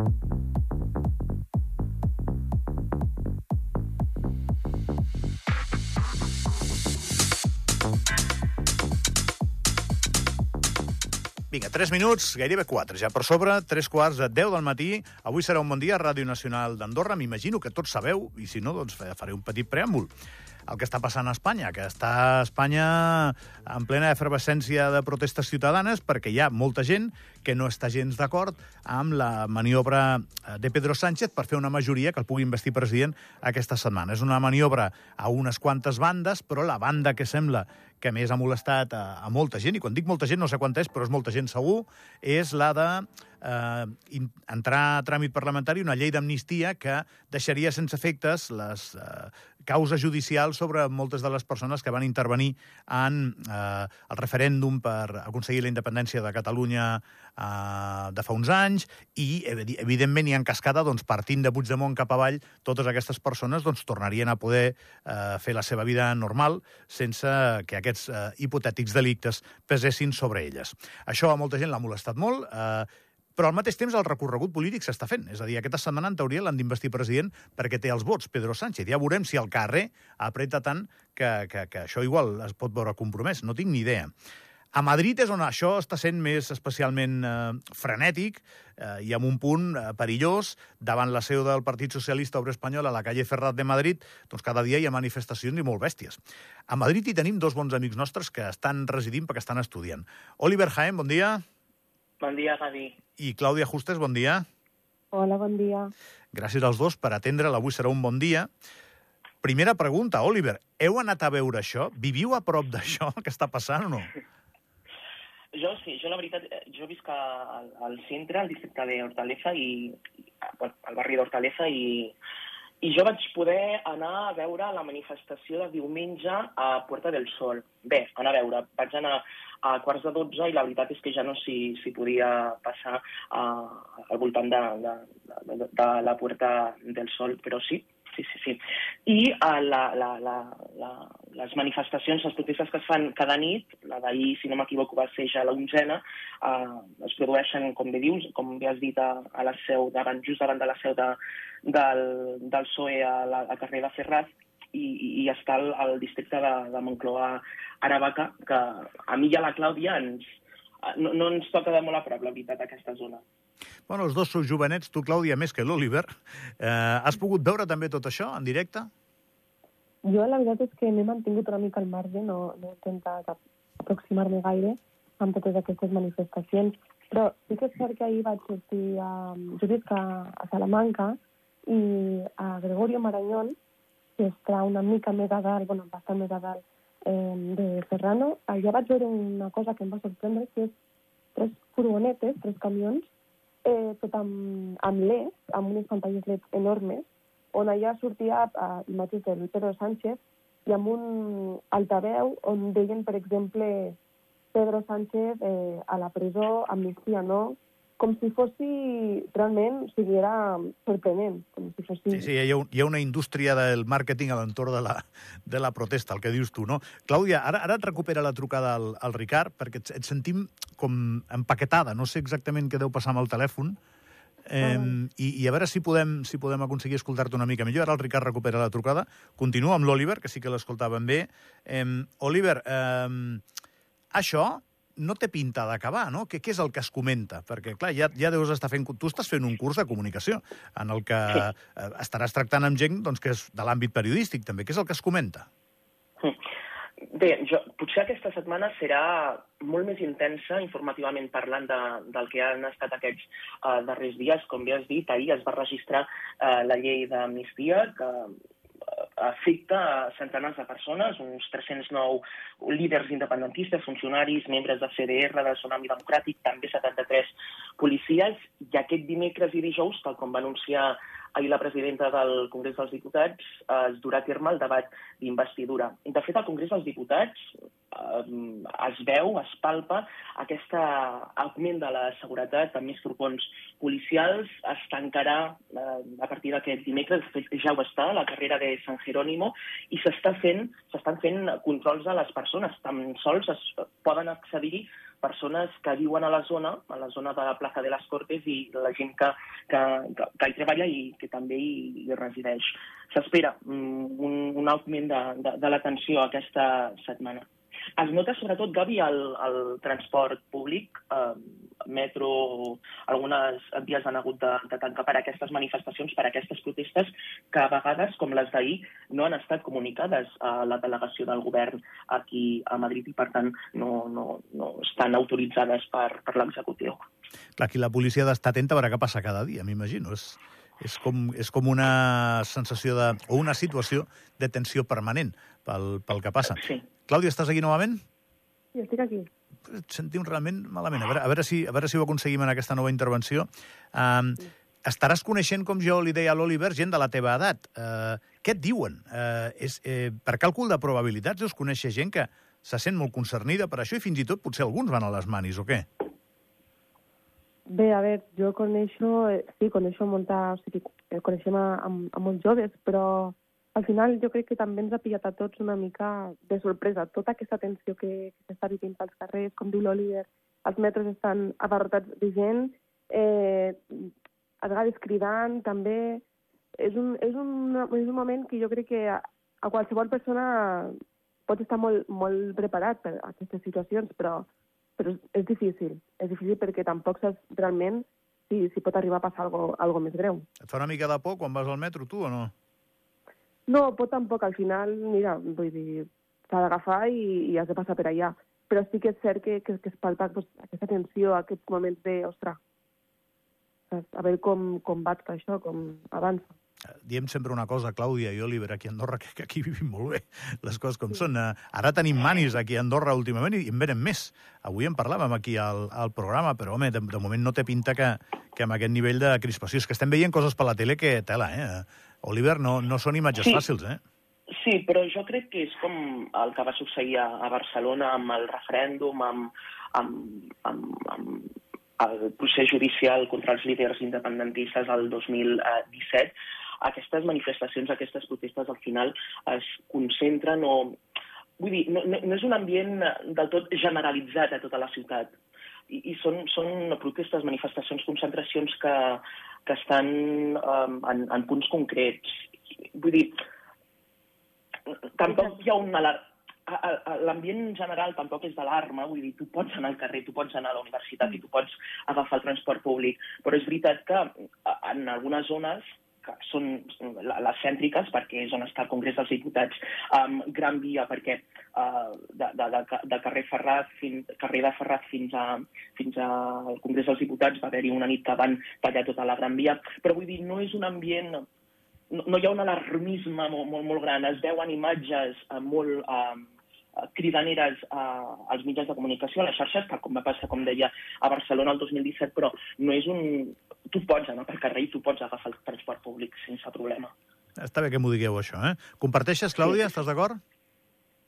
thank you Vinga, 3 minuts, gairebé 4, ja per sobre, 3 quarts de 10 del matí. Avui serà un bon dia a Ràdio Nacional d'Andorra. M'imagino que tots sabeu, i si no, doncs faré un petit preàmbul el que està passant a Espanya, que està a Espanya en plena efervescència de protestes ciutadanes perquè hi ha molta gent que no està gens d'acord amb la maniobra de Pedro Sánchez per fer una majoria que el pugui investir president aquesta setmana. És una maniobra a unes quantes bandes, però la banda que sembla que més ha molestat a, a molta gent, i quan dic molta gent no sé quanta és, però és molta gent segur, és la de eh, entrar a tràmit parlamentari una llei d'amnistia que deixaria sense efectes les eh, causes judicials sobre moltes de les persones que van intervenir en eh, el referèndum per aconseguir la independència de Catalunya eh, de fa uns anys i, evidentment, i en cascada, doncs, partint de Puigdemont cap avall, totes aquestes persones doncs, tornarien a poder eh, fer la seva vida normal sense que aquests eh, hipotètics delictes pesessin sobre elles. Això a molta gent l'ha molestat molt, eh, però al mateix temps el recorregut polític s'està fent. És a dir, aquesta setmana en teoria l'han d'investir president perquè té els vots, Pedro Sánchez. Ja veurem si el carrer apreta tant que, que, que això igual es pot veure compromès. No tinc ni idea. A Madrid és on això està sent més especialment eh, frenètic eh, i amb un punt eh, perillós davant la seu del Partit Socialista Obrer Espanyol a la calle Ferrat de Madrid, doncs cada dia hi ha manifestacions i molt bèsties. A Madrid hi tenim dos bons amics nostres que estan residint perquè estan estudiant. Oliver Jaén, bon dia. Bon dia, Gavi. I Clàudia Justes, bon dia. Hola, bon dia. Gràcies als dos per atendre'l. Avui serà un bon dia. Primera pregunta, Oliver. Heu anat a veure això? Viviu a prop d'això que està passant o no? Jo sí, jo la veritat, eh, jo visc al, al centre, al districte d'Hortaleza, i, al barri d'Hortaleza, i, i jo vaig poder anar a veure la manifestació de diumenge a Puerta del Sol. Bé, anar a veure, vaig anar a quarts de dotze i la veritat és que ja no s'hi si podia passar uh, al voltant de, de, de, de la Puerta del Sol, però sí, sí, sí, sí. I uh, la, la, la, la, les manifestacions, les protestes que es fan cada nit, la d'ahir, si no m'equivoco, va ser ja la onzena, uh, es produeixen, com bé dius, com bé has dit, a, a la seu, davant, just davant de la seu de, del, del PSOE a la a carrer de Ferraz, i, i està al, al districte de, de Moncloa Aravaca, que a mi i a la Clàudia ens, no, no ens toca de molt a prop, la veritat, aquesta zona. Bueno, els dos sou jovenets, tu, Clàudia, més que l'Oliver. Eh, has pogut veure també tot això en directe? Jo la veritat és que m'he mantingut una mica al marge, no, no he intentat aproximar-me gaire amb totes aquestes manifestacions, però sí que és cert que ahir vaig sortir a... Jo a, a Salamanca i a Gregorio Marañón, que està una mica més a dalt, bueno, bastant més a dalt eh, de Serrano, allà vaig veure una cosa que em va sorprendre, que és tres furgonetes, tres camions, eh, tot amb, amb LED, amb unes pantalles LED enormes, on allà sortia eh, imatges del Pedro Sánchez i amb un altaveu on deien, per exemple, Pedro Sánchez eh, a la presó, amnistia no, com si fossi realment, o sigui, era sorprenent. Com si fossi... Sí, sí, hi ha, hi ha una indústria del màrqueting a l'entorn de, la, de la protesta, el que dius tu, no? Clàudia, ara, ara et recupera la trucada al, al Ricard, perquè et, et sentim com empaquetada, no sé exactament què deu passar amb el telèfon, Eh, i, I a veure si podem, si podem aconseguir escoltar-te una mica millor. Ara el Ricard recupera la trucada. Continua amb l'Oliver, que sí que l'escoltaven bé. Eh, Oliver, eh, això no té pinta d'acabar, no? Què, què és el que es comenta? Perquè, clar, ja, ja deus estar fent... Tu estàs fent un curs de comunicació en el que sí. Eh, estaràs tractant amb gent doncs, que és de l'àmbit periodístic, també. Què és el que es comenta? Bé, jo, potser aquesta setmana serà molt més intensa informativament parlant de, del que han estat aquests uh, darrers dies. Com bé has dit, ahir es va registrar uh, la llei d'amnistia, que afecta centenars de persones, uns 309 líders independentistes, funcionaris, membres de CDR, de Tsunami Democràtic, també 73 policies, i aquest dimecres i dijous, tal com va anunciar ahir la presidenta del Congrés dels Diputats, es durà a terme el debat d'investidura. De fet, al Congrés dels Diputats es veu, es palpa aquest augment de la seguretat amb més grupons policials. Es tancarà eh, a partir d'aquest dimecres, de ja ho està, la carrera de San Jerónimo, i s'està fent, s'estan fent controls a les persones. Tan sols es poden accedir persones que viuen a la zona, a la zona de la plaça de les Cortes, i la gent que, que, que, que hi treballa i que també hi, hi resideix. S'espera mm, un, un augment de, de, de l'atenció aquesta setmana. Es nota sobretot, Gavi, el, el transport públic, eh, metro, algunes vies han hagut de, de tancar per aquestes manifestacions, per aquestes protestes, que a vegades, com les d'ahir, no han estat comunicades a la delegació del govern aquí a Madrid i, per tant, no, no, no estan autoritzades per, per l'executiu. Clar, aquí la policia ha d'estar atenta a veure què passa cada dia, m'imagino. És, és, com, és com una sensació de... o una situació de tensió permanent pel, pel que passa. Sí. Clàudia, estàs aquí novament? Sí, estic aquí. Et sentim realment malament. A veure, a veure, si, a veure si ho aconseguim en aquesta nova intervenció. Um, estaràs coneixent, com jo li deia a l'Oliver, gent de la teva edat. Uh, què et diuen? Uh, és, uh, per càlcul de probabilitats, deus conèixer gent que se sent molt concernida per això i fins i tot potser alguns van a les manis, o què? Bé, a veure, jo coneixo, eh, sí, coneixo molta, o sigui, eh, coneixem a, a, a molts joves, però al final jo crec que també ens ha pillat a tots una mica de sorpresa. Tota aquesta tensió que, que s'està vivint pels carrers, com diu l'Oliver, els metres estan abarrotats de gent, eh, a vegades cridant, també... És un, és, un, és un moment que jo crec que a, a qualsevol persona pot estar molt, molt preparat per a aquestes situacions, però, però és, difícil. És difícil perquè tampoc saps realment si, si pot arribar a passar algo, algo més greu. Et fa una mica de por quan vas al metro, tu, o no? No, pot tampoc. Al final, mira, vull dir, s'ha d'agafar i, i has de passar per allà. Però sí que és cert que, que, que es palpa pues, aquesta tensió, aquests moments de, ostres, a veure com, com va tot això, com avança. Eh, diem sempre una cosa, Clàudia i Oliver, aquí a Andorra, que, que aquí vivim molt bé, les coses com són. Uh, ara tenim manis aquí a Andorra últimament i en venen més. Avui en parlàvem aquí al, al programa, però, home, de, de moment no té pinta que, que amb aquest nivell de crispació... És que estem veient coses per la tele que tela, eh? Oliver, no, no són imatges Sí. fàcils, eh? Sí, però jo crec que és com el que va succeir a, a Barcelona amb el referèndum, amb, amb, amb, amb el procés judicial contra els líders independentistes el 2017. Aquestes manifestacions, aquestes protestes, al final es concentren o... Vull dir, no, no, no és un ambient del tot generalitzat a tota la ciutat. I, i són, són protestes, manifestacions, concentracions que, que estan um, en, en punts concrets. Vull dir, tampoc hi ha un alar... a- a- a- L'ambient general tampoc és d'alarma, vull dir, tu pots anar al carrer, tu pots anar a la universitat i tu pots agafar el transport públic, però és veritat que en algunes zones que són les cèntriques, perquè és on està el Congrés dels Diputats, um, Gran Via, perquè uh, de, de, de, de carrer Ferrat fins, carrer de Ferrat fins, a, fins al Congrés dels Diputats va haver-hi una nit que van tallar tota la Gran Via, però vull dir, no és un ambient no, no hi ha un alarmisme molt, molt, molt gran. Es veuen imatges eh, molt eh, cridaneres eh, als mitjans de comunicació, a les xarxes, tal com va passar, com deia, a Barcelona el 2017, però no és un... Tu pots anar pel carrer i tu pots agafar el transport públic sense problema. Està bé que m'ho digueu, això, eh? Comparteixes, Clàudia? Estàs d'acord?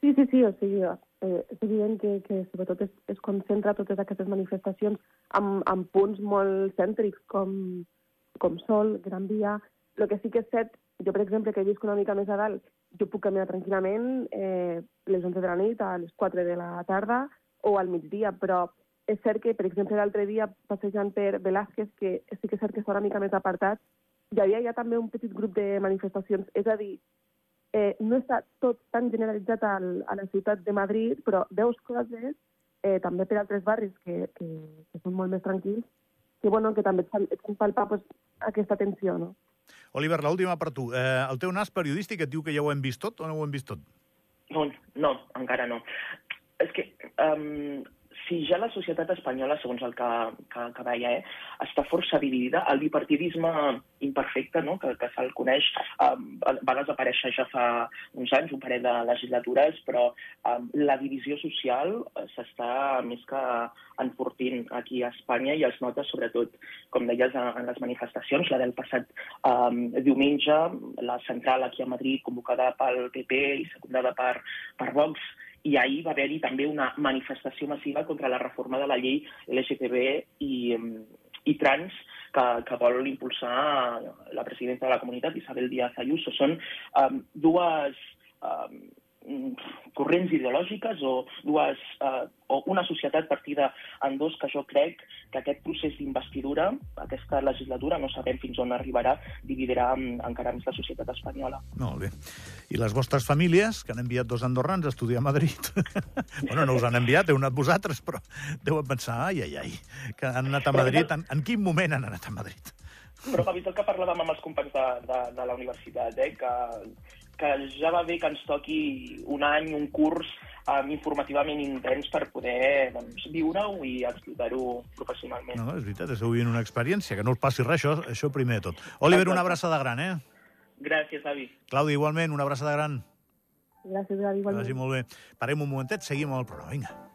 Sí, sí, sí, o sigui, eh, és evident que, que sobretot es, es concentra totes aquestes manifestacions en, en punts molt cèntrics com, com Sol, Gran Via... El que sí que és cert, jo, per exemple, que visc una mica més a dalt, jo puc caminar tranquil·lament eh, les 11 de la nit, a les 4 de la tarda o al migdia, però és cert que, per exemple, l'altre dia, passejant per Velázquez, que sí que és cert que està una mica més apartat, hi havia ja també un petit grup de manifestacions. És a dir, eh, no està tot tan generalitzat al, a la ciutat de Madrid, però veus coses eh, també per altres barris que, que, que són molt més tranquils, que, bueno, que també et fan, et fan palpar pues, aquesta tensió, no? Oliver, l'última per tu. Eh, el teu nas periodístic et diu que ja ho hem vist tot o no ho hem vist tot? No, no, encara no. És que um, si ja la societat espanyola, segons el que, que, que veia, eh, està força dividida, el bipartidisme imperfecte, no?, que, que se'l coneix, um, va desaparèixer ja fa uns anys, un parell de legislatures, però um, la divisió social eh, s'està més que enfortint aquí a Espanya i es nota sobretot, com deies, en, les manifestacions, la del passat um, diumenge, la central aquí a Madrid convocada pel PP i secundada per, per Vox, i ahir va haver-hi també una manifestació massiva contra la reforma de la llei LGTB i, em, i trans que, que vol impulsar la presidenta de la comunitat, Isabel Díaz Ayuso. Són um, dues um, mm, corrents ideològiques o, dues, eh, o una societat partida en dos que jo crec que aquest procés d'investidura, aquesta legislatura, no sabem fins on arribarà, dividirà mm, encara més la societat espanyola. Molt bé. I les vostres famílies, que han enviat dos andorrans a estudiar a Madrid? bueno, no us han enviat, heu anat vosaltres, però deuen pensar, ai, ai, ai, que han anat a Madrid. En, en quin moment han anat a Madrid? Però, Pavi, el que parlàvem amb els companys de, de, de la universitat, eh, que, que ja va bé que ens toqui un any, un curs um, informativament intens per poder doncs, viure-ho i explotar-ho professionalment. No, és veritat, esteu vivint una experiència, que no us passi res, això, això primer de tot. Oliver, una abraçada gran, eh? Gràcies, avi. Claudi, igualment, una abraçada gran. Gràcies, Gavi. Que vagi molt bé. Parem un momentet, seguim amb el programa. Vinga.